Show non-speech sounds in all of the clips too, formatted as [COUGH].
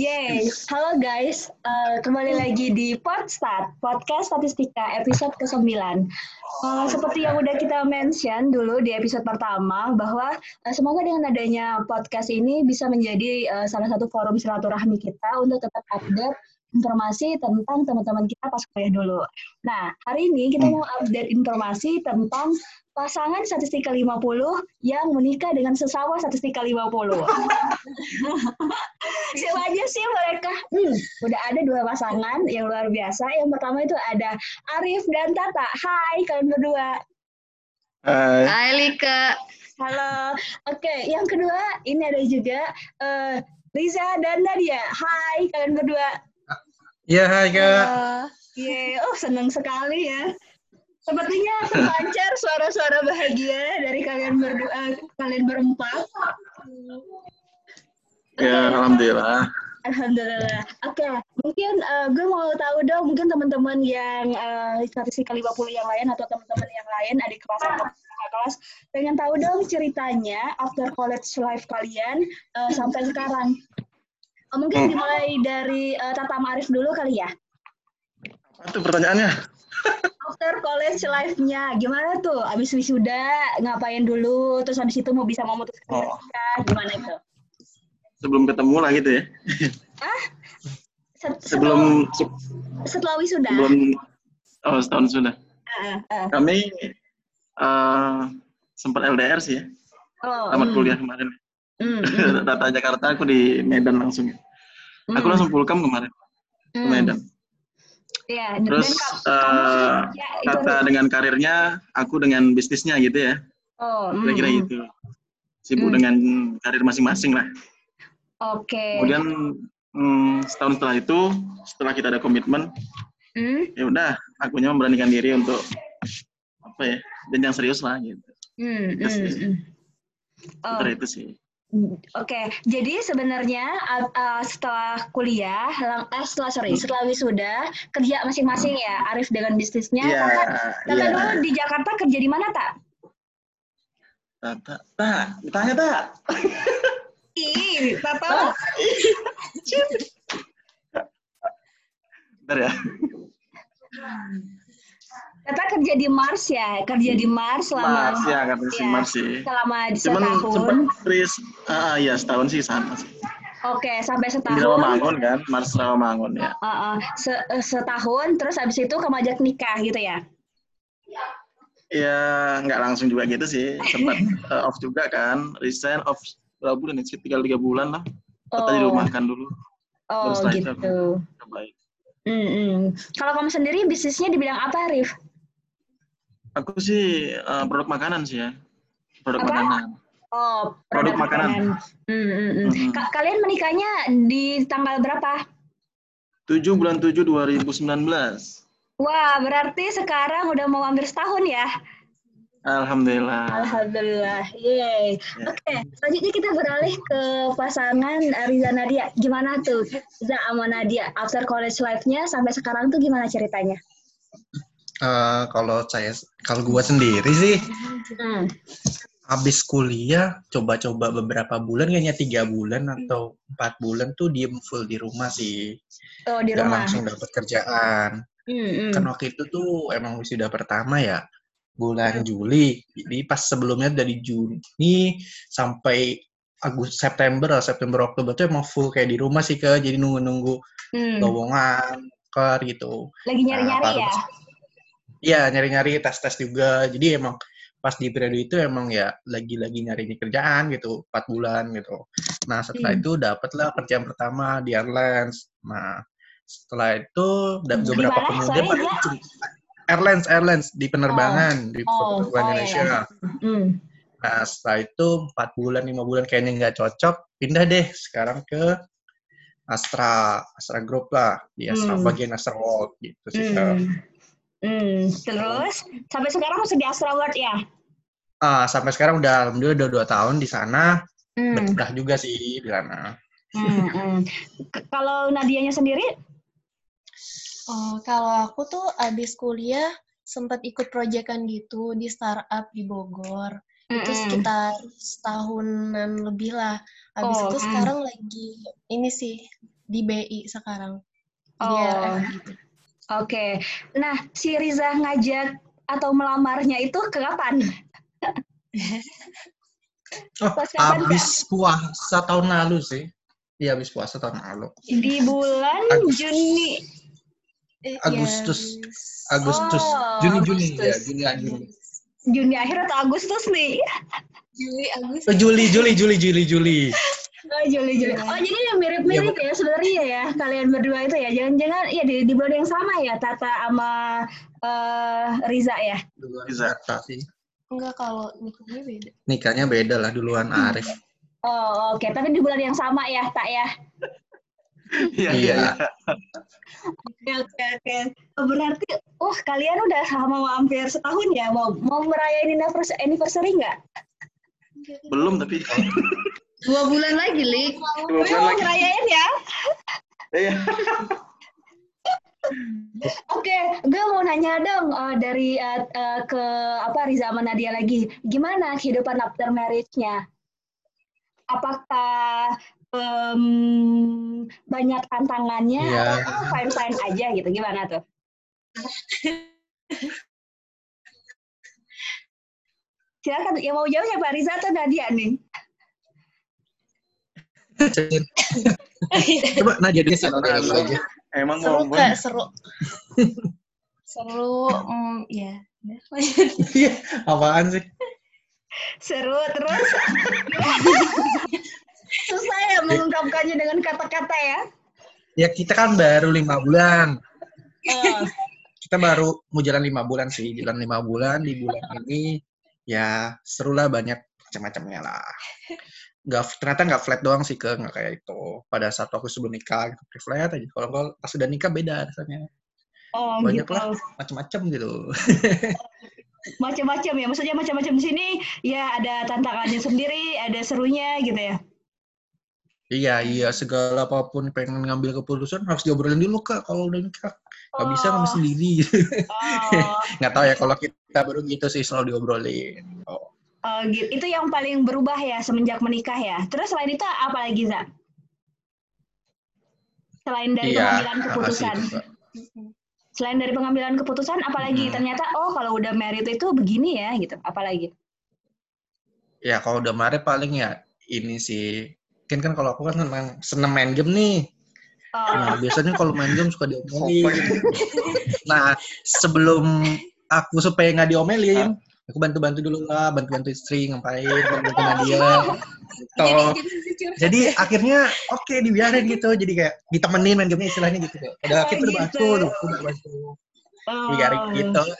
Yeay, halo guys, uh, kembali lagi di Podstat, Podcast Statistika episode ke-9. Uh, seperti yang udah kita mention dulu di episode pertama, bahwa uh, semoga dengan adanya podcast ini bisa menjadi uh, salah satu forum silaturahmi kita untuk tetap update informasi tentang teman-teman kita pas kuliah dulu. Nah, hari ini kita mau update informasi tentang pasangan statistika 50 yang menikah dengan sesama statistika 50. [LAUGHS] Siapa aja sih mereka? Hmm, udah ada dua pasangan yang luar biasa. Yang pertama itu ada Arif dan Tata. Hai kalian berdua. Hai. Hai Lika. Halo. Oke, yang kedua ini ada juga uh, Riza dan Nadia. Hai kalian berdua. Iya, hai Kak. Yeay, oh senang sekali ya. Sepertinya terpancar suara-suara bahagia dari kalian berdua, kalian berempat. Ya, alhamdulillah. Alhamdulillah. Oke, okay. mungkin uh, gue mau tahu dong, mungkin teman-teman yang uh, statistika 50 yang lain atau teman-teman yang lain, adik kelas atau kelas, pengen tahu dong ceritanya after college life kalian uh, sampai sekarang. Uh, mungkin dimulai dari uh, Tata Marif dulu kali ya. Apa itu pertanyaannya? [LAUGHS] after college life-nya gimana tuh? Abis wisuda ngapain dulu? Terus habis itu mau bisa memutuskan oh. gimana itu? Sebelum ketemu lah gitu ya? Ah? [LAUGHS] Set, sebelum setelah wisuda? Sebelum oh setahun sudah. Uh, uh. Kami uh, sempat LDR sih ya. Oh, tamat kuliah kemarin. Mm, [LAUGHS] mm. Data Jakarta aku di Medan langsung ya. Aku Mm. langsung pulkam kemarin ke Mm. Medan. Iya, Terus dan ka- eh, ya, itu Tata dengan karirnya, aku dengan bisnisnya gitu ya. Oh, Kira-kira mm, gitu. Sibuk Hmm. dengan karir masing-masing lah. Oke. Kemudian hmm, setahun setelah itu, setelah kita ada komitmen, Hmm, ya udah, akunya memberanikan diri untuk apa ya, dan yang serius lah gitu. hmm, Terus sih. hmm. Oh, itu sih. Oke, jadi sebenarnya uh, uh, setelah kuliah, eh, setelah sorry, Hmm. setelah wisuda kerja masing-masing ya, Arif dengan bisnisnya. Tata, Tata iya. dulu di Jakarta kerja di mana tak? Tata, tak, ditanya tak. Ih, Tata. Bentar ya. Tata kerja di Mars ya, kerja di Mars selama Mars ya, kata si Iya. Mars sih. selama Cuman setahun. Tris, ah ya setahun sih sama sih. Oke, sampai Di setahun. Rawamangun kan, Mars Rawamangun ya. Uh, uh, se- uh, setahun, terus habis itu kamu ajak nikah gitu ya? Ya nggak langsung juga gitu sih, sempat [LAUGHS] eh, off juga kan, resign off berapa bulan ya, tinggal tiga bulan lah. Oh. dirumahkan dulu. Oh Terus itu gitu. Baik. Mm -mm. Kalau kamu sendiri bisnisnya di bidang apa, Rif? Aku sih eh, produk makanan sih ya, produk Apa? makanan. Oh, Produk makanan. Mm, mm, mm. Mm-mm. Ka- Kalian menikahnya di tanggal berapa? 7 bulan 7 2019. Wah, berarti sekarang udah mau hampir setahun ya? Alhamdulillah. Alhamdulillah, yeay. Ya. Oke, selanjutnya kita beralih ke pasangan Riza Nadia. Gimana tuh, Riza sama Nadia? After college life-nya sampai sekarang tuh gimana ceritanya? Eh, kalau saya, kalau gua sendiri sih, Hmm. habis kuliah, coba-coba beberapa bulan, kayaknya tiga bulan atau empat bulan tuh diem full di rumah sih. Oh, di rumah. langsung dapat kerjaan. Hmm, hmm. Kan waktu itu tuh emang wisuda pertama ya, bulan Juli. Jadi pas sebelumnya dari Juni sampai Agustus, September, September, Oktober tuh emang full kayak di rumah sih, ke Jadi nunggu-nunggu Hmm. lowongan, ke gitu. Lagi nyari-nyari Nah, ya? Iya, nyari-nyari tes-tes juga. Jadi emang pas di periode itu emang ya lagi-lagi nyari kerjaan gitu, 4 bulan gitu. Nah, setelah Hmm. itu dapatlah kerjaan pertama di Airlines. Nah, setelah itu da- Di beberapa kemudian Airlines, Airlines di penerbangan di Oh, penerbangan oh, iya, Indonesia. iya. Hmm. Nah, setelah itu 4 bulan, 5 bulan kayaknya nggak cocok, pindah deh sekarang ke Astra, Astra Group lah, di Astra Hmm. bagian Astra World gitu sih. Hmm. Hmm. Terus, sampai sekarang masih di Astra World ya? Ah, sampai sekarang udah alhamdulillah udah dua tahun di sana. Hmm. Betah juga sih di sana. Hmm, hmm. Kalau Nadianya sendiri? Oh, kalau aku tuh abis kuliah sempat ikut proyekan gitu di startup di Bogor. Itu Mm-mm. sekitar setahunan lebih lah. Habis Oh, itu hmm. sekarang lagi ini sih di BI sekarang. Di Oh. RF gitu. Oke. Nah, si Riza ngajak atau melamarnya itu ke kapan? [LAUGHS] Oh, Pas kapan, habis puasa tahun lalu sih. Iya, habis puasa tahun lalu. Di bulan Agustus. Juni. Eh, Agustus. ya, Agustus, Oh, Juni, Juni, Agustus. ya, Juni, Juni. Juni akhir atau Agustus nih? Juli, Agustus. Oh, Juli, Juli, Juli, Juli, Juli. Oh, Juli, Juli. Oh, jadi mirip-mirip ya sebenarnya ya kalian berdua itu ya. Jangan-jangan ya di, di bulan yang sama ya Tata sama eh, Riza ya. Tata sih. Enggak, kalau nikahnya beda. Nikahnya beda lah, duluan Arif. Oh, oke. Tapi di bulan yang sama ya, Tak ya. Iya, Iya. iya. Oke, oke, oke. Berarti, oh kalian udah sama hampir setahun ya. Mau mau merayain anniversary, anniversary nggak? Belum tapi. [LAUGHS] Dua bulan lagi, Lik. Dua bulan lagi. ngerayain ya? Iya. [LAUGHS] Oke, gue mau nanya dong eh, dari eh, eh, ke apa Riza sama Nadia lagi. Gimana kehidupan after marriage-nya? Apakah em, banyak tantangannya Iya. atau fine-fine aja gitu? Gimana tuh? [LAUGHS] Silakan, yang mau jawab siapa Riza atau Nadia nih? [LAUGHS] Coba Nadia dulu aja. Emang Seru ngomong. kak, seru. seru, mm, ya. Iya, apaan sih? Seru terus. Susah ya mengungkapkannya dengan kata-kata ya. Ya kita kan baru lima bulan. Eh, Kita baru mau jalan lima bulan sih, jalan lima bulan di bulan ini. Ya seru lah banyak macam-macamnya lah. Nggak, ternyata nggak flat doang sih ke nggak kayak itu. Pada saat aku sebelum nikah gitu, flat aja. Kalau kalau pas udah nikah beda rasanya. oh Banyak gitu. lah. Macam-macam gitu. [LAUGHS] Macam-macam ya. Maksudnya macam-macam di sini ya ada tantangannya sendiri, ada serunya gitu ya. Iya, iya, segala apa pun pengen ngambil keputusan harus diobrolin dulu kak kalau udah nikah. Gak bisa ngambil Oh. sendiri. Oh, [LAUGHS] Nggak tahu ya kalau kita baru gitu sih selalu diobrolin. Oh. oh, gitu. Itu yang paling berubah ya semenjak menikah ya. Terus selain itu apa lagi, Za? Selain dari Iya, pengambilan keputusan. Selain dari pengambilan keputusan, apalagi Hmm. ternyata oh kalau udah married itu begini ya gitu. Apalagi? Ya kalau udah married paling ya ini sih. Mungkin kan kalau aku kan seneng main game nih. Oh, Nah, biasanya kalau main game suka diomelin. Nah, sebelum aku supaya nggak diomelin, aku bantu-bantu dulu lah, bantu-bantu istri ngapain, bantu-bantu Nadia. Gitu. Jadi akhirnya oke dibiarin gitu. Jadi kayak ditemenin main game istilahnya gitu. Kayak, Udah Oh, kita udah gitu. bantu, udah udah bantu. oh. Biarin gitu. Oh,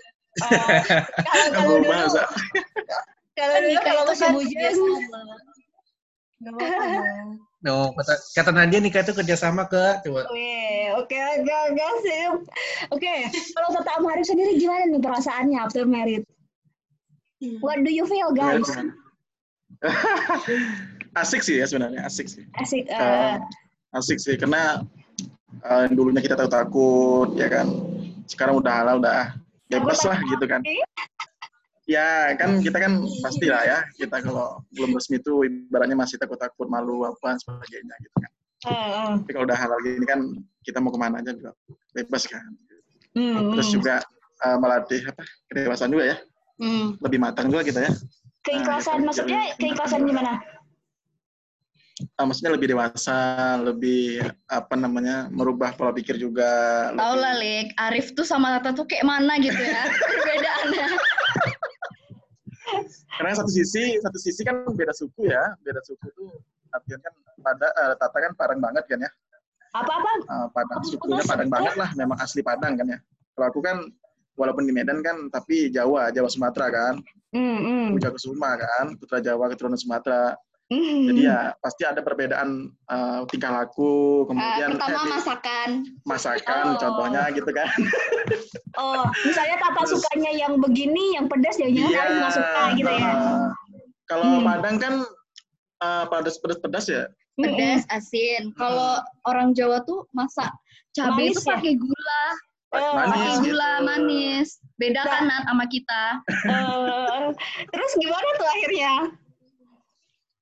kalau dulu, kalau dulu kalau itu musim hujan. Nggak apa-apa. No, kata, kata Nadia nikah itu kerjasama ke coba. Oke oke oke sip. Oke, kalau Tata sama Arif sendiri gimana nih perasaannya after married? What do you feel guys? [LAUGHS] asik sih ya sebenarnya, asik sih. Asik. Eh, asik sih karena eh, dulunya kita takut takut ya kan. Sekarang udah halal udah bebas lah gitu kan. Ya kan kita kan pasti lah ya kita kalau belum resmi itu ibaratnya masih takut-takut malu apa sebagainya gitu kan. eh. Tapi kalau udah halal gini kan kita mau ke mana aja juga bebas kan. Hmm, Terus juga eh, melatih apa kedewasaan juga ya, Hmm. lebih matang juga kita ya. keikhlasan Nah, maksudnya jadi- keikhlasan gimana? Ah, maksudnya lebih dewasa, lebih apa namanya merubah pola pikir juga. Lebih- lah, Lik. Arif tuh sama Tata tuh kayak mana gitu ya. [LAUGHS] Perbedaannya. Karena satu sisi, satu sisi kan beda suku ya, beda suku tuh artinya kan pada eh, Tata kan Padang banget kan ya? Eh, Padang Putus-putus. sukunya Padang banget lah, memang asli Padang kan ya. Kalau aku kan walaupun di Medan kan, tapi Jawa, Jawa Sumatera kan, Hmm, hmm. Puja Kusuma kan, putra Jawa keturunan Sumatera. Hmm. Jadi ya [LAUGHS] pasti ada perbedaan eh, tingkah laku, Eh, kemudian pertama eh, masakan. masakan Oh. contohnya gitu kan. [LAUGHS] Oh, misalnya Tata Terus- sukanya yang begini, yang pedas, jangan-jangan Arif nggak suka gitu ya? eh, kalau Hmm. Padang kan eh, pedas pedas pedas ya. Hmm, Pedas, asin. Kalau orang Jawa tuh masak cabai itu ya? pakai gula. Oh, Pakai Manis gula gitu. manis. Beda Nah. kan Nat sama kita. Eh, [LAUGHS] terus gimana tuh akhirnya?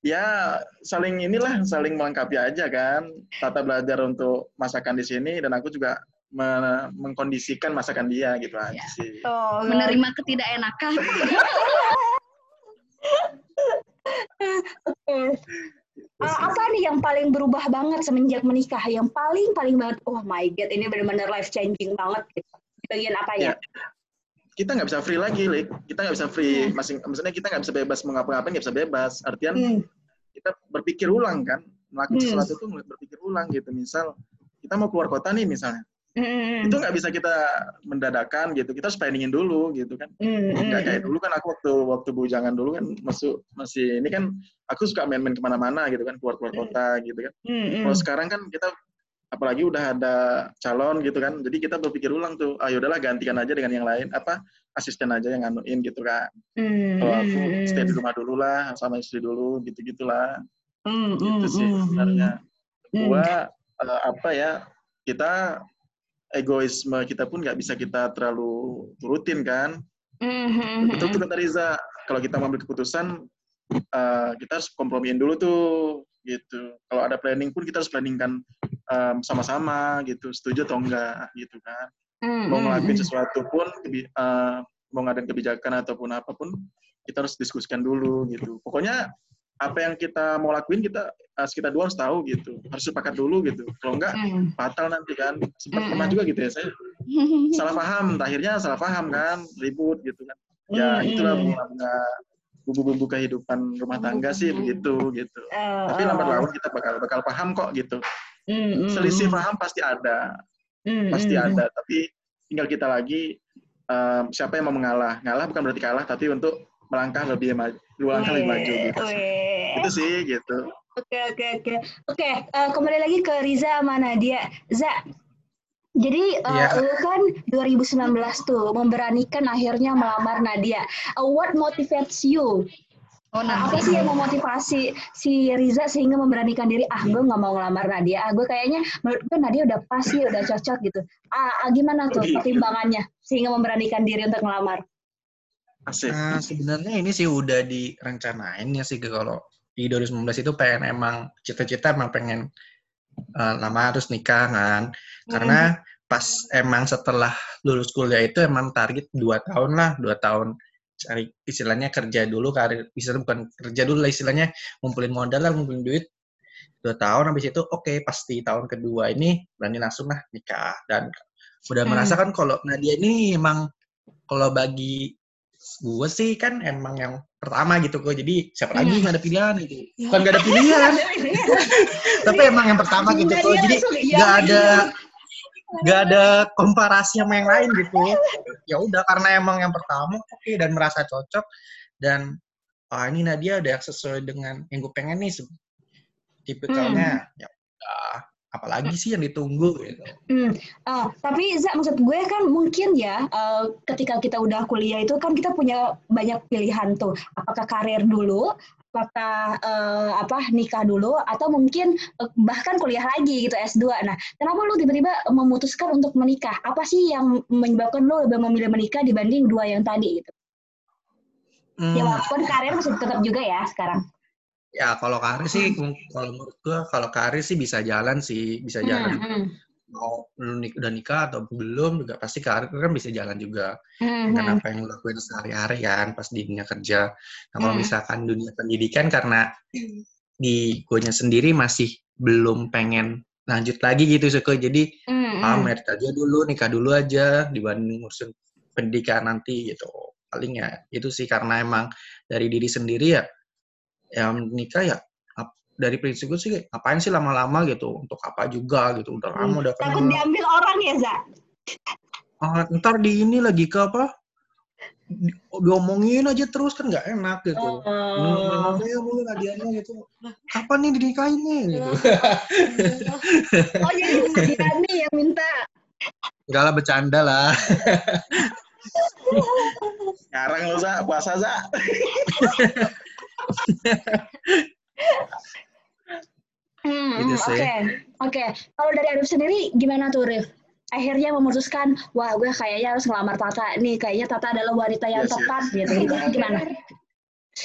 Ya saling inilah saling melengkapi aja kan. Tata belajar untuk masakan di sini dan aku juga me- mengkondisikan masakan dia gitu aja Ya. sih. Oh, Menerima ketidakenakan. [LAUGHS] Oke. Uh, apa nih yang paling berubah banget semenjak menikah? Yang paling paling banget, oh my god, ini benar-benar life changing banget gitu. Di bagian apanya? Ya. Kita nggak bisa free lagi, Lik. Kita nggak bisa free. Hmm. Masing, maksudnya kita nggak bisa bebas mau ngapa-ngapain, nggak bisa bebas. Artian Hmm. kita berpikir ulang kan, melakukan Hmm. sesuatu itu berpikir ulang gitu. Misal kita mau keluar kota nih misalnya, Hmm. itu nggak bisa kita mendadakan gitu. Kita harus planningin dulu gitu kan. Hmm. Nggak kayak dulu kan aku waktu waktu bujangan dulu kan masuk masih ini kan aku suka main-main ke mana-mana gitu kan keluar keluar kota gitu kan. Hmm. Kalau sekarang kan kita apalagi udah ada calon gitu kan, jadi kita berpikir ulang tuh, ah yaudahlah gantikan aja dengan yang lain, apa asisten aja yang nganuin gitu kan. Hmm. Kalau aku stay di rumah dulu lah, sama istri dulu, gitu gitulah. Hmm. Gitu Hmm. sih Hmm. sebenarnya. Hmm. Gua eh, apa ya, kita egoisme kita pun nggak bisa kita terlalu turutin kan. Hmm. Hmm. Betul tuh kata Riza, kalau kita mengambil keputusan, eh, kita harus kompromiin dulu tuh, gitu. Kalau ada planning pun kita harus planningkan em, sama-sama, gitu. Setuju atau enggak, gitu kan. Hmm. Mau ngelakuin sesuatu pun, eh, mau ngadain kebijakan ataupun apa pun, kita harus diskusikan dulu, gitu. Pokoknya apa yang kita mau lakuin kita eh, kita dua harus tahu gitu harus sepakat dulu gitu kalau enggak Hmm. fatal nanti kan sempat Mm-mm. pernah juga gitu ya saya [LAUGHS] salah paham akhirnya salah paham kan ribut gitu kan ya Mm-mm. itulah bunga-bunga bumbu-bumbu kehidupan rumah tangga sih begitu gitu Eh, tapi eh. lambat laun kita bakal bakal paham kok gitu Hmm. Hmm. selisih paham pasti ada Hmm. pasti Hmm. ada tapi tinggal kita lagi em, siapa yang mau mengalah ngalah bukan berarti kalah tapi untuk melangkah lebih maju dua langkah lebih maju gitu itu sih gitu Oke oke oke oke eh, kembali lagi ke Riza sama Nadia. Za, jadi eh, Iya. lu kan 2019 tuh memberanikan akhirnya melamar Nadia. Eh, what motivates you? Oh, Nah, apa sih yang memotivasi si Riza sehingga memberanikan diri? Ah gue nggak mau ngelamar Nadia. Ah gue kayaknya menurut gue Nadia udah pas sih udah cocok gitu. Ah, ah, gimana tuh pertimbangannya sehingga memberanikan diri untuk ngelamar? Asik. Nah, sebenarnya ini sih udah direncanain ya sih kalau di 2019 itu pengen emang cita-cita emang pengen eh, lama harus nikah kan. Karena pas emang setelah lulus kuliah itu emang target dua tahun lah, dua tahun cari istilahnya kerja dulu karir istilahnya bukan kerja dulu lah istilahnya ngumpulin modal lah ngumpulin duit. Dua tahun habis itu oke pasti tahun kedua ini berani langsung lah nikah. Dan udah Hmm. merasa kan kalau Nadia ini emang kalau bagi gue sih kan emang yang pertama gitu kok jadi siapa lagi Hmm. nggak ada pilihan gitu. Bukan nggak ada pilihan. [LAUGHS] Tapi emang yang pertama gitu kok jadi iya, nggak ada iya. Nggak ada komparasi sama yang lain gitu. Ya udah karena emang yang pertama oke dan merasa cocok dan ah ini Nadia udah sesuai dengan yang gue pengen nih tipikalnya ya udah apalagi sih yang ditunggu? Gitu. Hmm, ah, tapi Za, maksud gue kan mungkin ya, eh, ketika kita udah kuliah itu kan kita punya banyak pilihan tuh. Apakah karir dulu, apakah eh, apa nikah dulu, atau mungkin eh, bahkan kuliah lagi gitu S2. Nah, kenapa lu tiba-tiba memutuskan untuk menikah? Apa sih yang menyebabkan lu lebih memilih menikah dibanding dua yang tadi gitu? Ya Hmm, walaupun karir masih tetap juga ya sekarang. ya kalau karir sih kalau menurut gue kalau karir sih bisa jalan sih bisa jalan Hmm, hmm, mau lu nik- udah nikah atau belum juga pasti karir kan bisa jalan juga hmm, dengan apa yang lu lakuin sehari-hari kan pas di dunia kerja. Nah kalau Hmm. misalkan dunia pendidikan karena di gue sendiri masih belum pengen lanjut lagi gitu suka jadi Hmm, ah merit aja dulu nikah dulu aja dibanding ngurusin pendidikan nanti gitu. Paling ya itu sih karena emang dari diri sendiri ya yang nikah ya dari prinsip gue sih ngapain sih lama-lama gitu? Untuk apa juga? Gitu. Udah lama udah Takut kenal. diambil orang ya, Za? Ah, ntar di ini lagi ke apa? Di- diomongin aja terus kan nggak enak gitu. Oh. ya mulu Nadianya gitu. "Lah, kapan nih dinikahinnya gitu. [LAUGHS] Oh jadi Nadia nih yang minta. enggak lah bercanda lah. Sekarang lu za, puasa za. [LAUGHS] Hmm, Gitu hmm, sih. Oke, oke. Kalau dari Arif sendiri gimana tuh, Rif? Akhirnya memutuskan, wah gue kayaknya harus ngelamar Tata nih. Kayaknya Tata adalah wanita yang Yes, yes. tepat gitu. gitu. Gimana?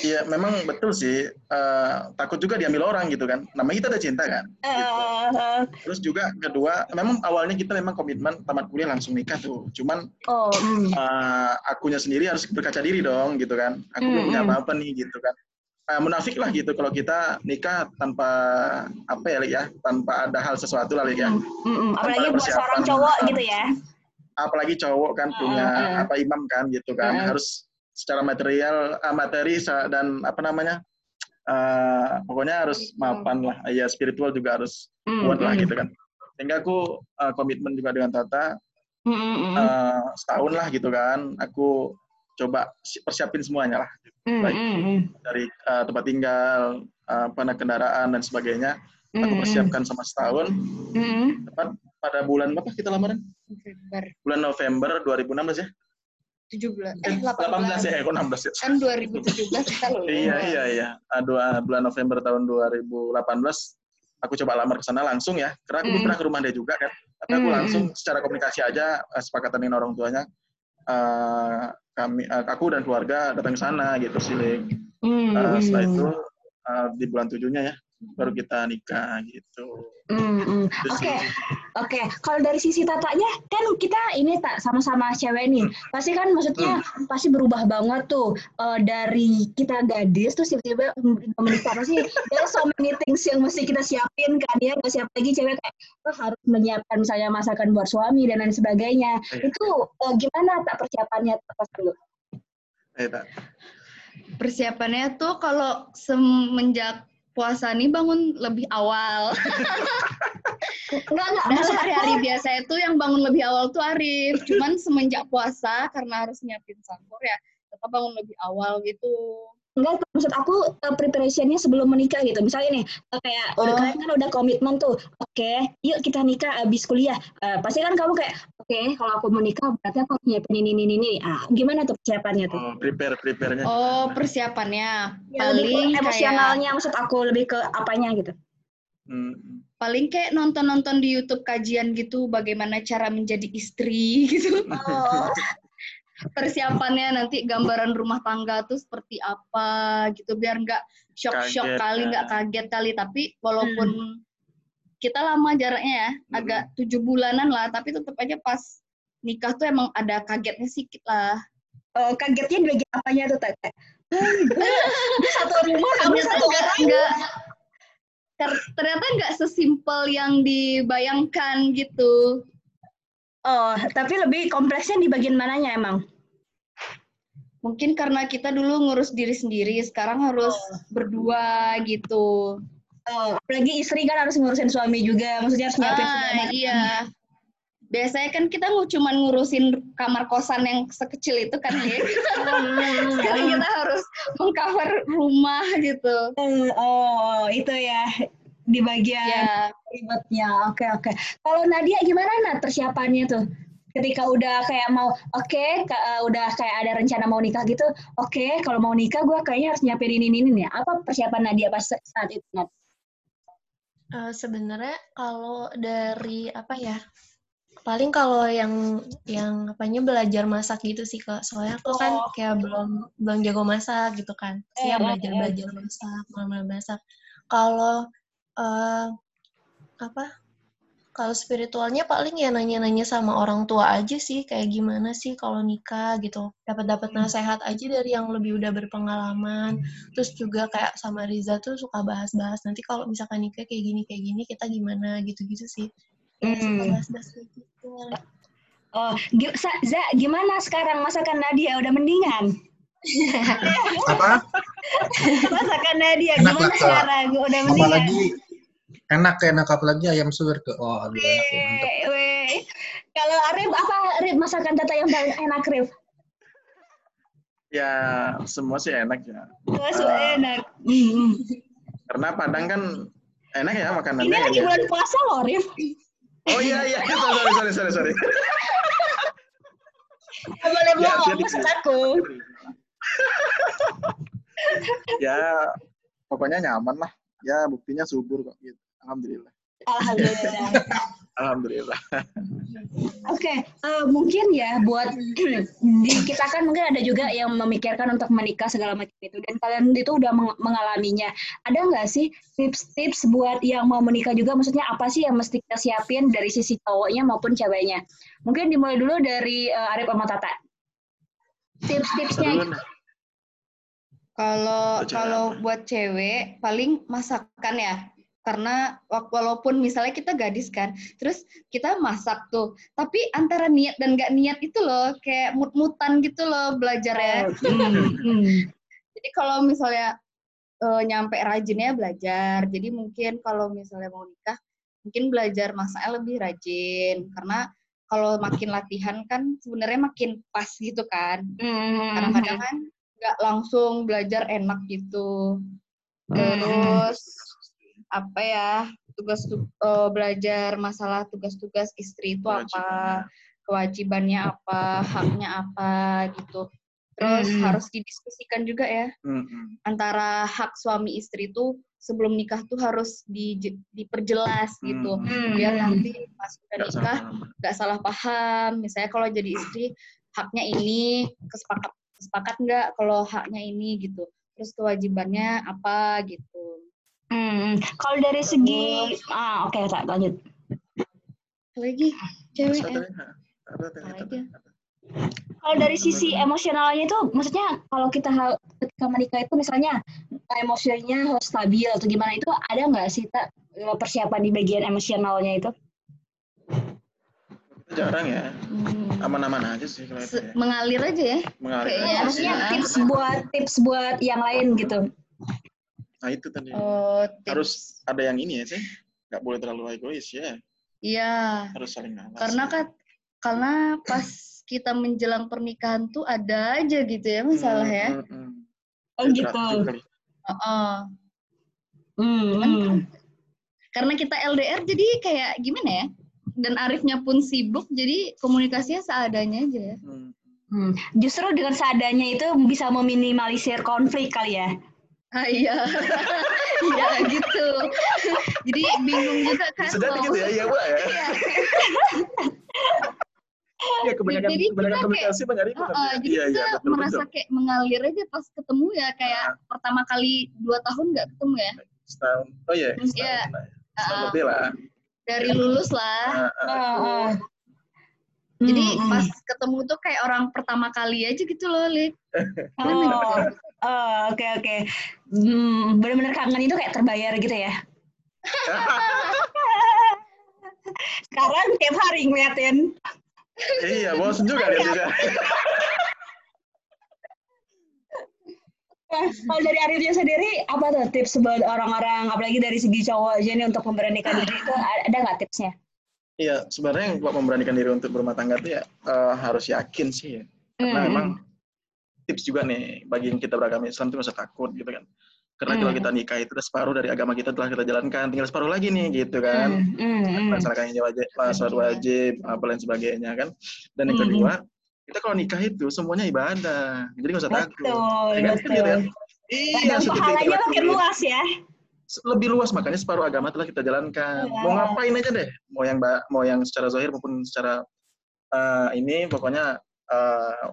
Iya, memang betul sih. Eh, takut juga diambil orang gitu kan. Namanya kita ada cinta kan. Gitu. Eh, Terus juga kedua, memang awalnya kita memang komitmen tamat kuliah langsung nikah tuh. Cuman oh, hmm. eh, akunya sendiri harus berkaca diri dong gitu kan. Aku belum punya Mm-mm. apa-apa nih gitu kan. Eh, munafik lah gitu kalau kita nikah tanpa apa ya, Lik, ya, tanpa ada hal sesuatu lah Lik, ya. Hmm, hmm, hmm. Apalagi buat seorang cowok gitu ya. Apalagi cowok kan punya Mm-mm. apa imam kan gitu kan. Mm-mm. Harus secara material, eh, materi dan apa namanya? eh, pokoknya harus mapan lah. Ya spiritual juga harus Hmm, kuat lah hmm. gitu kan. Sehingga aku eh, komitmen juga dengan Tata Hmm, hmm, hmm. eh, setahun lah gitu kan. Aku coba si- persiapin semuanya lah Hmm, baik. hmm, hmm. dari eh, tempat tinggal, eh, apa nah, kendaraan dan sebagainya. Aku Hmm, persiapkan sama setahun. hmm, hmm. Tepat pada bulan apa kita lamaran? November Bulan November 2016 ya? 17 Eh, eh 18 ya, kok 16 ya? kan 2017 kita lulus. Iya, iya, iya. Ah, Dua, bulan November tahun 2018, aku coba lamar ke sana langsung ya. Karena aku Mm. pernah ke rumah dia juga kan. Tapi aku Mm, langsung secara komunikasi aja, eh, sepakatan dengan orang tuanya. Eh, kami, eh, aku dan keluarga datang ke sana gitu sih. Hmm, Eh, setelah hmm. itu eh, di bulan tujuhnya ya, baru kita nikah gitu. Itu Oke, oke. Kalau dari sisi tatanya, kan kita ini tak sama-sama cewek nih. Pasti kan maksudnya pasti berubah banget tuh Eh, dari kita gadis terus tiba-tiba menikah pasti there's so many things yang mesti kita siapin kan ya. Nggak siap lagi cewek kayak oh, harus menyiapkan misalnya masakan buat suami dan lain sebagainya. Iya. Itu eh, gimana tak persiapannya pas dulu? Eh, tak. Persiapannya tuh kalau semenjak puasa nih bangun lebih awal. [LAUGHS] Enggak enggak. Maksud aku- hari-hari biasa itu yang bangun lebih awal tuh Arif. Cuman semenjak puasa karena harus nyiapin sahur ya tetap bangun lebih awal gitu. Enggak, maksud aku uh, preparation-nya sebelum menikah gitu. Misalnya nih, uh, kayak udah Oh. kalian kan udah komitmen tuh. Oke, yuk kita nikah abis kuliah. Uh, pasti kan kamu kayak, oke, kalau aku menikah berarti aku nyiapin ini, ini, ini. Ah, gimana tuh persiapannya tuh? Oh, prepare, prepare-nya. Oh, persiapannya Ya, lebih ke paling kayak emosionalnya, maksud aku lebih ke apanya gitu. Hmm. paling kayak nonton-nonton di YouTube kajian gitu bagaimana cara menjadi istri gitu. Oh, Persiapannya nanti gambaran rumah tangga tuh seperti apa gitu biar nggak shock-shock Kaget, kali, ya. nggak kaget kali. Tapi walaupun kita lama jaraknya ya, Hmm. agak tujuh bulanan lah, tapi tetap aja pas nikah tuh emang ada kagetnya sedikit lah. oh, kagetnya di bagian apanya tuh, Tete? [LAUGHS] satu rumah, kamu Ternyata satu nggak orang. ternyata nggak sesimpel yang dibayangkan gitu. Oh, tapi lebih kompleksnya di bagian mananya emang? Mungkin karena kita dulu ngurus diri sendiri, sekarang harus berdua gitu. Oh, apalagi istri kan harus ngurusin suami juga, maksudnya harus nyiapin Ah, segala iya. Biasanya kan kita cuma ngurusin kamar kosan yang sekecil itu kan ya. [LAUGHS] Sekarang kita harus mengcover rumah gitu. Hmm, Oh, itu ya di bagian Ya, ribetnya. Oke, oke. Kalau Nadia gimana Nat persiapannya tuh? Ketika udah kayak mau, oke, ka- eh, udah kayak ada rencana mau nikah gitu, oke, kalau mau nikah gue kayaknya harus nyiapin ini, ini, ini. Apa persiapan Nadia pas saat itu, Nat? Eh, sebenarnya kalau dari apa ya paling kalau yang yang apanya belajar masak gitu sih kak soalnya aku kan Oh. kayak belum belum jago masak gitu kan Eh, sih ya eh, belajar eh. belajar masak mulai masak kalau eh apa kalau spiritualnya paling ya nanya-nanya sama orang tua aja sih kayak gimana sih kalau nikah gitu dapat dapat nasihat aja dari yang lebih udah berpengalaman terus juga kayak sama Riza tuh suka bahas-bahas nanti kalau misalkan nikah kayak gini kayak gini kita gimana gitu-gitu sih suka Hmm. bahas-bahas gitu Oh, Za, gimana sekarang masakan Nadia? Udah mendingan? Apa? [LAUGHS] Masakan Nadia Enak gimana sekarang? Udah mendingan? Apalagi enak enak apalagi ayam suwir ke oh aduh enak tuh, weh. Kalau Arif apa Arif masakan Tata yang paling enak Arif? Ya, semua sih enak ya. Oh, so Ah. enak. Karena Padang kan enak ya makanannya. Ini kan lagi ya. bulan puasa loh, Arif. Oh iya iya, sorry sorry sorry sorry. Gak boleh Ya, bohong, maksud aku. ya pokoknya nyaman lah. Ya buktinya subur kok gitu. Alhamdulillah. Alhamdulillah. [LAUGHS] Alhamdulillah. Oke, eh, mungkin ya buat di kita kan mungkin ada juga yang memikirkan untuk menikah segala macam itu dan kalian itu udah meng- mengalaminya. Ada nggak sih tips-tips buat yang mau menikah juga? Maksudnya apa sih yang mesti kita siapin dari sisi cowoknya maupun ceweknya? Mungkin dimulai dulu dari eh, Arif sama Tata. Tips-tipsnya. Kalau kalau buat cewek paling masakan ya. Karena wa- walaupun misalnya kita gadis kan, terus kita masak tuh, tapi antara niat dan gak niat itu loh, kayak mut-mutan gitu loh belajarnya. [LAUGHS] Hmm, hmm. Jadi kalau misalnya eh, nyampe rajinnya belajar, jadi mungkin kalau misalnya mau nikah, mungkin belajar masaknya lebih rajin, karena kalau makin latihan kan sebenarnya makin pas gitu kan. Hmm. Kadang-kadang kan nggak langsung belajar enak gitu. Terus apa ya tugas tu- eh, belajar masalah tugas-tugas istri itu apa, kewajibannya apa, haknya apa gitu. Terus Hmm. harus didiskusikan juga ya Mm-mm. antara hak suami istri itu sebelum nikah tuh harus di, diperjelas gitu. Hmm. Biar nanti pas udah nikah nggak salah paham. Misalnya kalau jadi istri haknya ini kesepakat kesepakat nggak kalau haknya ini gitu. Terus kewajibannya apa gitu. Hmm. Kalau dari segi ah oke Kak, lanjut. Lagi cewek ya? Kalau dari sisi emosionalnya itu, maksudnya kalau kita hal- ketika menikah itu misalnya emosinya harus stabil atau gimana itu ada nggak sih tak eh, persiapan di bagian emosionalnya itu? Jarang ya. hmm, Aman-aman aja sih kalau itu ya. mengalir aja ya. Mengalir kayaknya aja sih. maksudnya ya. tips buat tips buat yang lain gitu. Nah itu tadi. Oh, tips. Harus ada yang ini ya sih. Nggak boleh terlalu egois ya. Iya. Harus saling ngalah. Karena kan karena pas kita menjelang pernikahan tuh ada aja gitu ya masalah ya. Mm, mm, mm. Oh Ya, gitu. kali. Heeh. Hmm, Cuman hmm. karena kita LDR jadi kayak gimana ya? Dan Arifnya pun sibuk jadi komunikasinya seadanya aja ya. Mm. Hmm. Justru dengan seadanya itu bisa meminimalisir konflik kali ya. Ah iya. [LAUGHS] Iya gitu. jadi bingung juga kan. Sedang mau- gitu ya, iya Bu ya. Iya. Iya kebanyakan Jadi kita kebanyakan kayak- komunikasi banyak ribut. Nanti ya. jadi Iya iya kita betul merasa betul. kayak mengalir aja pas ketemu ya kayak pertama kali dua tahun nggak ketemu ya Setahun. Oh iya. Iya. Setahun, lah. Setahun Ah. lebih lah. dari lulus lah Ah, ah. Ah, ah. jadi Hmm, hmm. pas ketemu tuh kayak orang pertama kali aja gitu loh Lik [LAUGHS] Oh, oh, oke oke. Hmm, benar-benar kangen itu kayak terbayar gitu ya. [LAUGHS] Sekarang tiap hari ngeliatin. Iya, bosan juga dia juga. Nah, kalau dari Arifnya sendiri, apa tuh tips buat orang-orang, apalagi dari segi cowok aja nih untuk memberanikan diri itu ada nggak tipsnya? Iya, sebenarnya yang buat memberanikan diri untuk berumah tangga itu ya eh, harus yakin sih ya. Karena Hmm. memang tips juga nih bagi yang kita beragama Islam itu nggak usah takut gitu kan. Karena kalau Hmm. kita nikah itu udah separuh dari agama kita telah kita jalankan, tinggal separuh lagi nih gitu kan. Hmm. Melaksanakan yang wajib, sholat wajib, apa lain sebagainya kan. Dan yang kedua, kita kalau nikah itu semuanya ibadah, jadi nggak usah takut. Betul, Ya kan? betul. Gitu ya. Iya, seperti pahalanya makin luas ya. lebih luas makanya separuh agama telah kita jalankan. Iya. Mau ngapain aja deh, mau yang mau yang secara zahir maupun secara eh, ini pokoknya eh,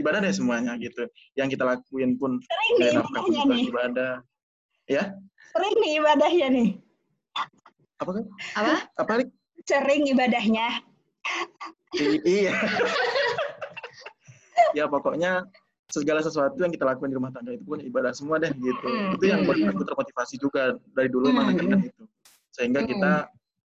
ibadah deh semuanya gitu. Yang kita lakuin pun Sering nih kayak nafkah pun ibadahnya nih. ibadah. Ya, Sering nih ibadahnya nih. apa kan? apa Apa Lik? Sering ibadahnya. I- iya. [LAUGHS] ya pokoknya segala sesuatu yang kita lakukan di rumah tangga itu pun ibadah semua deh gitu. Hmm, Itu yang buat aku termotivasi juga dari dulu Hmm, menekankan itu. Sehingga Hmm. kita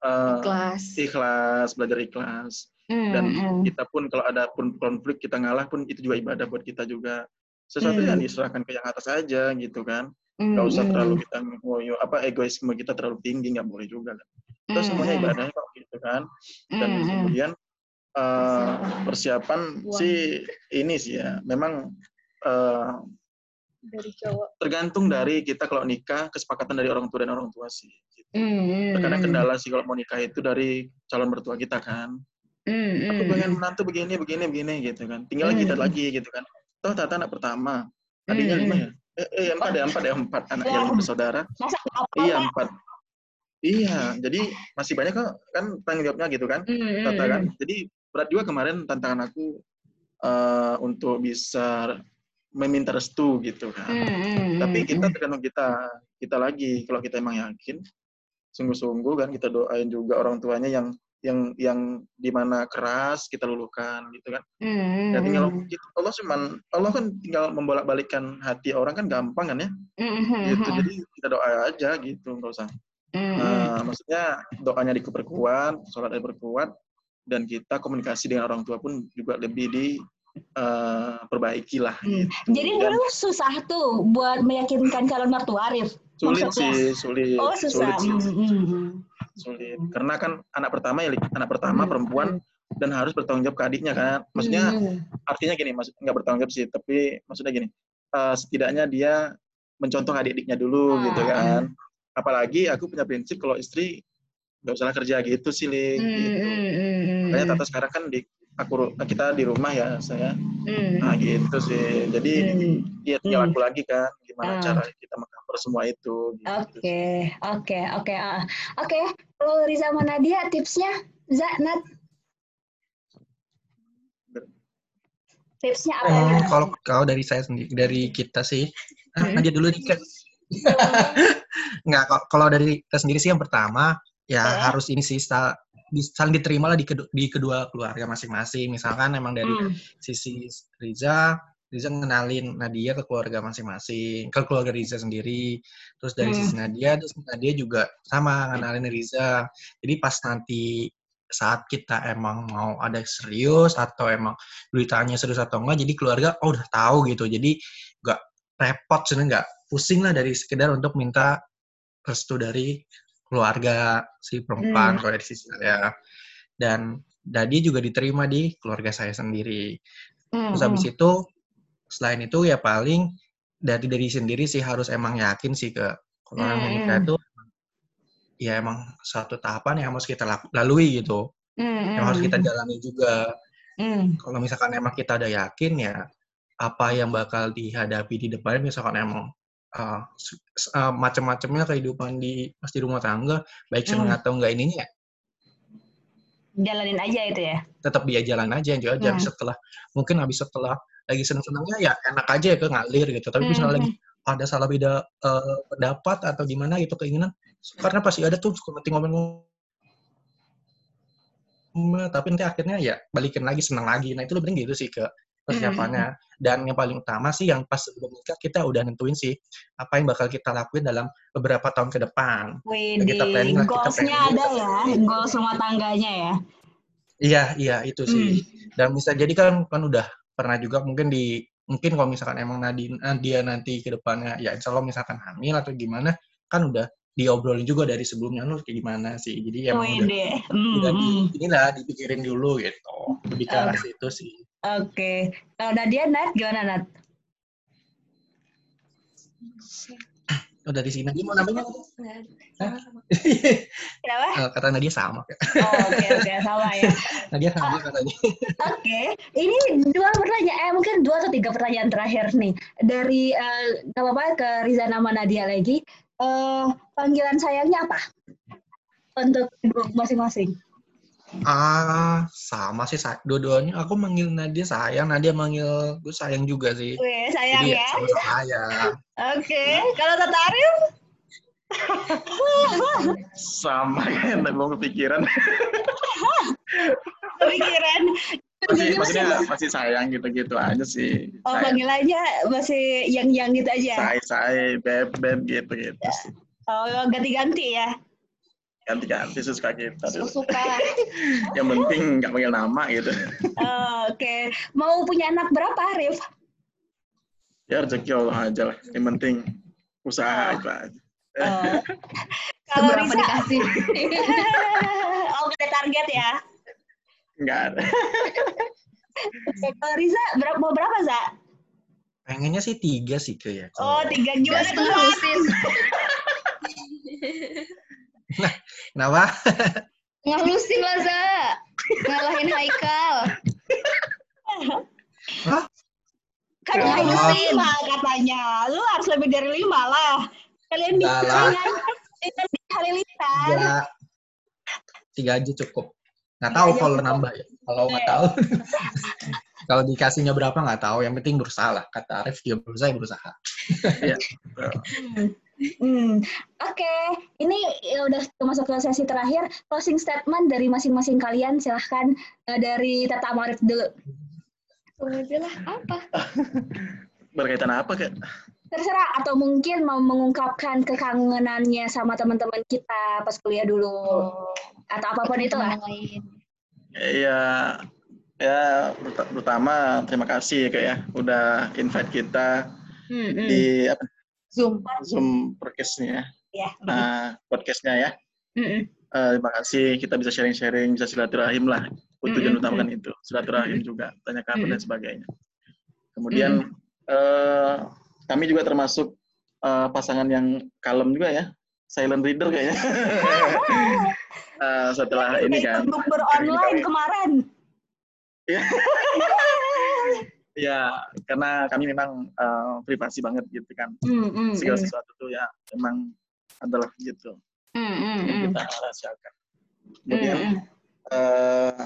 eh, kelas ikhlas, belajar ikhlas. Hmm, dan hmm. kita pun kalau ada pun konflik kita ngalah pun itu juga ibadah buat kita juga sesuatu Hmm. yang diserahkan ke yang atas aja gitu kan Hmm, nggak usah hmm. terlalu kita ngoyo apa egoisme kita terlalu tinggi nggak boleh juga kan terus Hmm, semuanya ibadahnya kok gitu kan dan hmm. kemudian eh, persiapan Uang. sih ini sih ya memang eh, dari cowok tergantung dari kita kalau nikah kesepakatan dari orang tua dan orang tua sih gitu. Hmm, terkadang kendala sih kalau mau nikah itu dari calon mertua kita kan Hmm, aku hmm. pengen menantu begini begini begini gitu kan tinggal kita Hmm. lagi gitu kan toh tata anak pertama adiknya Hmm, lima ya eh, eh empat ya empat ya empat anak yang bersaudara Masa iya empat Iya, jadi masih banyak kok kan tanggung jawabnya gitu kan, Mm, Tata mm, kan. mm. Jadi berat juga kemarin tantangan aku eh, untuk bisa meminta restu gitu kan. Mm, mm, Tapi mm, kita mm. tergantung kita, kita lagi. Kalau kita emang yakin, sungguh-sungguh kan kita doain juga orang tuanya yang yang yang di mana keras kita luluhkan gitu kan. Mm, Ya tinggal. Allah cuman Allah kan tinggal membolak-balikkan hati orang kan gampang kan ya. mm, mm, Gitu. Jadi kita doa aja gitu, nggak usah. mm. Eh, maksudnya doanya diperkuat, sholat diperkuat, dan kita komunikasi dengan orang tua pun juga lebih di eh, perbaiki lah. Hmm. Gitu. Jadi Dan dulu susah tuh buat meyakinkan calon mertua Arif. sulit maksudnya? sih, sulit, Oh susah. sulit sih, Mm, mm, mm. Sulit. Karena kan anak pertama ya, anak pertama Hmm. perempuan dan harus bertanggung jawab ke adiknya kan. Maksudnya artinya gini, maksud nggak bertanggung jawab sih, tapi maksudnya gini, eh, setidaknya dia mencontoh adik-adiknya dulu Ah. gitu kan. Apalagi aku punya prinsip kalau istri nggak usah kerja gitu sih, Lik. mm, gitu. Makanya. Tata sekarang kan di aku kita di rumah ya saya. Mm, Nah gitu sih. Jadi mm. dia tinggal Hmm. aku lagi kan gimana Ah. cara kita mengcover semua itu. Gitu. Oke, oke, oke, ah. oke. Kalau Riza sama Nadia tipsnya, Za, Nat, tipsnya apa? Eh, Nat? kalau kalau dari saya sendiri, dari kita sih, ah, Hmm. Nadia dulu nih kan. [LAUGHS] Nggak, kalau- kalau dari kita sendiri sih yang pertama ya Eh. harus ini sih sa- di- saling diterima lah di kedua, di kedua keluarga masing-masing. Misalkan emang dari Hmm. sisi Riza, Riza ngenalin Nadia ke keluarga masing-masing, ke keluarga Riza sendiri. Terus dari Hmm. sisi Nadia, terus Nadia juga sama ngenalin Riza. Jadi pas nanti saat kita emang mau ada serius atau emang beritanya serius atau enggak, jadi keluarga oh udah tahu gitu. Jadi nggak repot sebenarnya nggak pusing lah dari sekedar untuk minta restu dari keluarga si perempuan Hmm. kalau dari sisi saya. Dan Nadia juga diterima di keluarga saya sendiri. Terus habis itu selain itu ya paling dari diri sendiri sih harus emang yakin sih ke kalau orang Hmm, menikah hmm. itu ya emang suatu tahapan yang harus kita lalui gitu, mm, yang harus mm, kita jalani juga. mm. Kalau misalkan emang kita udah yakin ya apa yang bakal dihadapi di depannya misalkan emang uh, s- uh, macam-macamnya kehidupan di pas di rumah tangga baik seneng Hmm. atau enggak ininya Jalanin aja itu ya. tetap dia jalan aja aja aja Hmm. setelah mungkin habis setelah lagi seneng-senengnya ya enak aja ya ke ngalir gitu. Tapi misalnya Hmm, lagi ada salah beda eh, pendapat atau gimana gitu keinginan karena pasti ada tuh suka nanti ngomong tapi nanti akhirnya ya balikin lagi senang lagi. Nah itu lebih gitu sih ke persiapannya. Dan yang paling utama sih yang pas sebelum nikah kita udah nentuin sih apa yang bakal kita lakuin dalam beberapa tahun ke depan. Widih, kita planning lah, kita planning. ada ya, goals rumah tangganya ya. iya iya itu Hmm. sih dan bisa jadi kan kan udah pernah juga mungkin di mungkin kalau misalkan emang Nadi, dia nanti ke depannya ya insya Allah misalkan hamil atau gimana kan udah diobrolin juga dari sebelumnya lu kayak gimana sih? Jadi emang udah Widih, mm, udah di, mm. inilah dipikirin dulu gitu. Lebih ke arah situ sih. Oke, kalau Nadia, Nat, gimana Nat? Oh dari sini dia mau namanya [LAUGHS] Kenapa? Eh, kata Nadia sama Oh, Oke, oke, sama ya. [LAUGHS] Nadia sama katanya Oke, ini dua pertanyaan, eh, mungkin dua atau tiga pertanyaan terakhir nih. Dari, eh, nggak apa-apa, ke Riza nama Nadia lagi. Eh, panggilan sayangnya apa? Untuk masing-masing. Ah sama sih dua-duanya aku manggil Nadia sayang Nadia manggil gue sayang juga sih Wih, sayang jadi ya. sama sayang Oke, kalau Tata Arif? Sama kan, mau kepikiran. [LAUGHS] Kepikiran. masih, maksudnya masih- masih sayang gitu-gitu aja sih. Oh, Sayang. panggilannya masih yang-yang gitu aja. Say, say, beb, beb gitu gitu. Oh, ganti-ganti ya. Ganti-ganti suka kita. Suka. Yang penting nggak panggil nama gitu. Oh, Oke, mau punya anak berapa, Arif? Ya rezeki Allah aja lah. Yang penting usaha Oh. itu aja. Oh. [LAUGHS] Kalau Seberapa Risa, dikasih? [LAUGHS] oh ada target ya? Nggak ada. Kalau Riza, berapa, mau berapa, Za? pengennya sih tiga sih ke ya Oh, tiga gimana tuh, [LAUGHS] lusin. kenapa Setengah lusin lah, Za. Ngalahin Haikal. Kan Ya harus lima katanya. Lu harus lebih dari lima lah. Kalian lah. dengan dengan Halilintar. tiga tiga aja cukup nggak tahu kalau cukup. nambah ya kalau nggak tahu [LAUGHS] kalau dikasihnya berapa nggak tahu yang penting berusaha lah kata Arif dia berusaha ya berusaha [LAUGHS] Hmm. Hmm. Oke, ini ya udah masuk ke sesi terakhir. Closing statement dari masing-masing kalian, silahkan eh, dari Tata Marif dulu. aja lah apa [LAUGHS] Berkaitan apa, Kak? Terserah, atau mungkin mau mengungkapkan kekangenannya sama teman-teman kita pas kuliah dulu, atau apa pun itu lah. Lain Ya, ya pertama terima kasih ya, Kak ya udah invite kita Hmm, hmm. di apa, zoom Zoom podcastnya, Ya. nah, podcastnya ya. Hmm, hmm. Eh, terima kasih kita bisa sharing-sharing, bisa silaturahim lah. Tujuan Mm-mm. utama kan itu, silaturahim juga, tanya kabar dan Mm-mm. sebagainya. Kemudian eh, kami juga termasuk eh, pasangan yang kalem juga ya, silent reader kayaknya. [LAUGHS] Eh, setelah ini kan, Bukber online kemarin. [LAUGHS] ya karena kami memang eh, privasi banget gitu kan. Hmm, hmm, Segala hmm. sesuatu tuh ya memang adalah gitu yang hmm. kita rahasiakan. Kemudian Hmm, eh,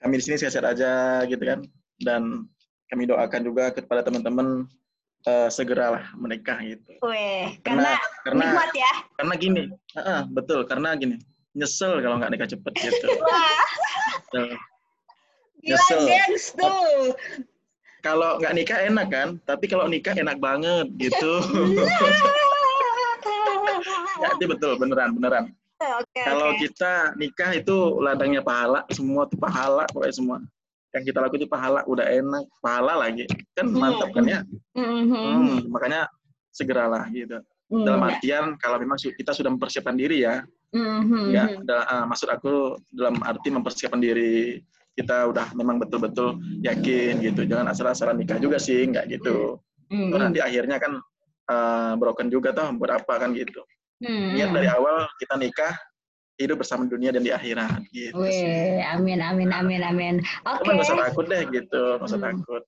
kami di sini sehat-sehat aja gitu kan dan kami doakan juga kepada teman-teman eh, segeralah menikah gitu Weh, karena karena nikmat ya. karena gini heeh, betul karena gini nyesel kalau nggak nikah cepet gitu Wah, gila Nyesel. gengs tuh. Kalau nggak nikah enak kan tapi kalau nikah enak banget gitu [LAUGHS] ya itu betul beneran beneran Oke, kalau oke. kita nikah itu ladangnya pahala semua tuh pahala pokoknya semua yang kita lakukan itu pahala udah enak pahala lagi kan Hmm. mantap kan ya Hmm, hmm, Hmm, makanya segeralah gitu. hmm. Dalam artian kalau memang kita sudah mempersiapkan diri ya, Hmm, hmm, ya, hmm. da- ah, maksud aku dalam arti mempersiapkan diri kita udah memang betul-betul yakin gitu. Jangan asal-asalan nikah juga sih, nggak gitu. Hmm, Toh nanti akhirnya kan ah, broken juga toh buat apa kan gitu. hmm, Niat hmm. dari awal kita nikah hidup bersama dunia dan di akhirat gitu. Weh, amin, amin, amin, amin. Oke. Cuman nggak usah takut deh gitu, nggak usah Hmm. takut.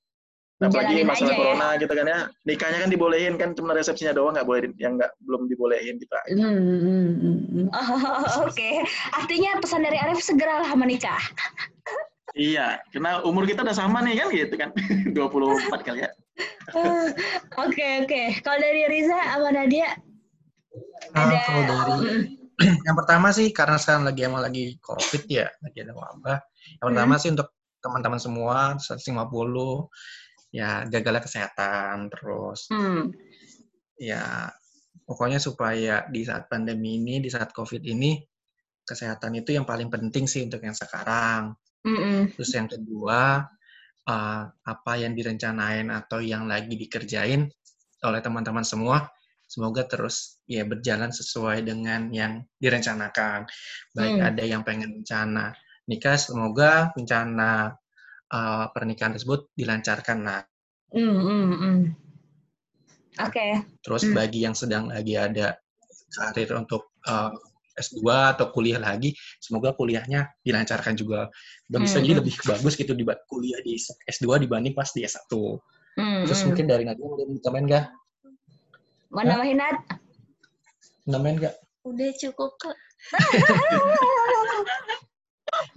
Apalagi masalah aja ya. corona gitu kan ya, nikahnya kan dibolehin kan, cuma resepsinya doang nggak boleh, yang nggak belum dibolehin gitu. Hmm, hmm, hmm, hmm. [LAUGHS] Oh, Oke, artinya pesan dari Arif segeralah menikah. Iya, karena umur kita udah sama nih kan gitu kan, [LAUGHS] 24 kali ya. [LAUGHS] Oke, oke. Kalau dari Riza sama Nadia, Ah, ada. kalau dari [CLEARS THROAT] yang pertama sih karena sekarang lagi emang lagi covid ya lagi ada wabah. Yang pertama sih untuk teman-teman semua 150 ya jagalah kesehatan terus. Hmm, ya pokoknya supaya di saat pandemi ini di saat covid ini kesehatan itu yang paling penting sih untuk yang sekarang hmm. terus yang kedua eh, apa yang direncanain atau yang lagi dikerjain oleh teman-teman semua semoga terus ya berjalan sesuai dengan yang direncanakan baik Hmm. ada yang pengen rencana nikah semoga rencana eh, pernikahan tersebut dilancarkan nah. Oke. terus Hmm. bagi yang sedang lagi ada karir untuk eh, S2 atau kuliah lagi semoga kuliahnya dilancarkan juga dan bisa Hmm, jadi lebih bagus gitu di kuliah di S2 dibanding pas di S1 Hmm, Terus mungkin dari Nadia mau tambahin nggak? Mau nambahin Nat? Nambahin nggak? Udah cukup kok. [LAUGHS]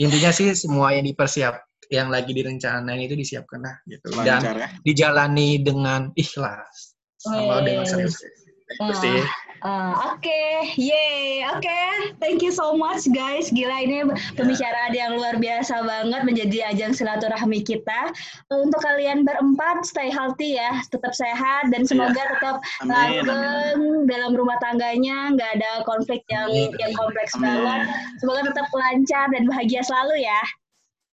Intinya sih semua yang dipersiap, yang lagi direncanain itu disiapkan lah gitu. Dan Lancar ya. dijalani dengan ikhlas sama dengan serius. Itu sih. Ah, Oke, yay, oke, thank you so much guys. Gila ini pembicaraan yang luar biasa banget menjadi ajang silaturahmi kita. Untuk kalian berempat, stay healthy ya, tetap sehat dan semoga tetap langgeng dalam rumah tangganya, nggak ada konflik yang Amin. yang kompleks Amin. banget. Semoga tetap lancar dan bahagia selalu ya.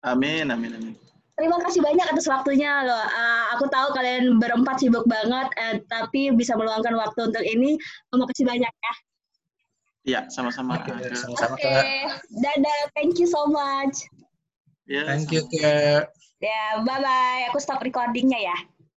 Amin, amin, amin. Terima kasih banyak atas waktunya loh. Ah, aku tahu kalian berempat sibuk banget, eh, tapi bisa meluangkan waktu untuk ini. Terima kasih banyak ya. Iya, sama-sama. Oke, Kak. sama-sama Oke, Kak. dadah. Thank you so much. Ya, Thank you. Kak. Ya, bye-bye. Aku stop recordingnya ya.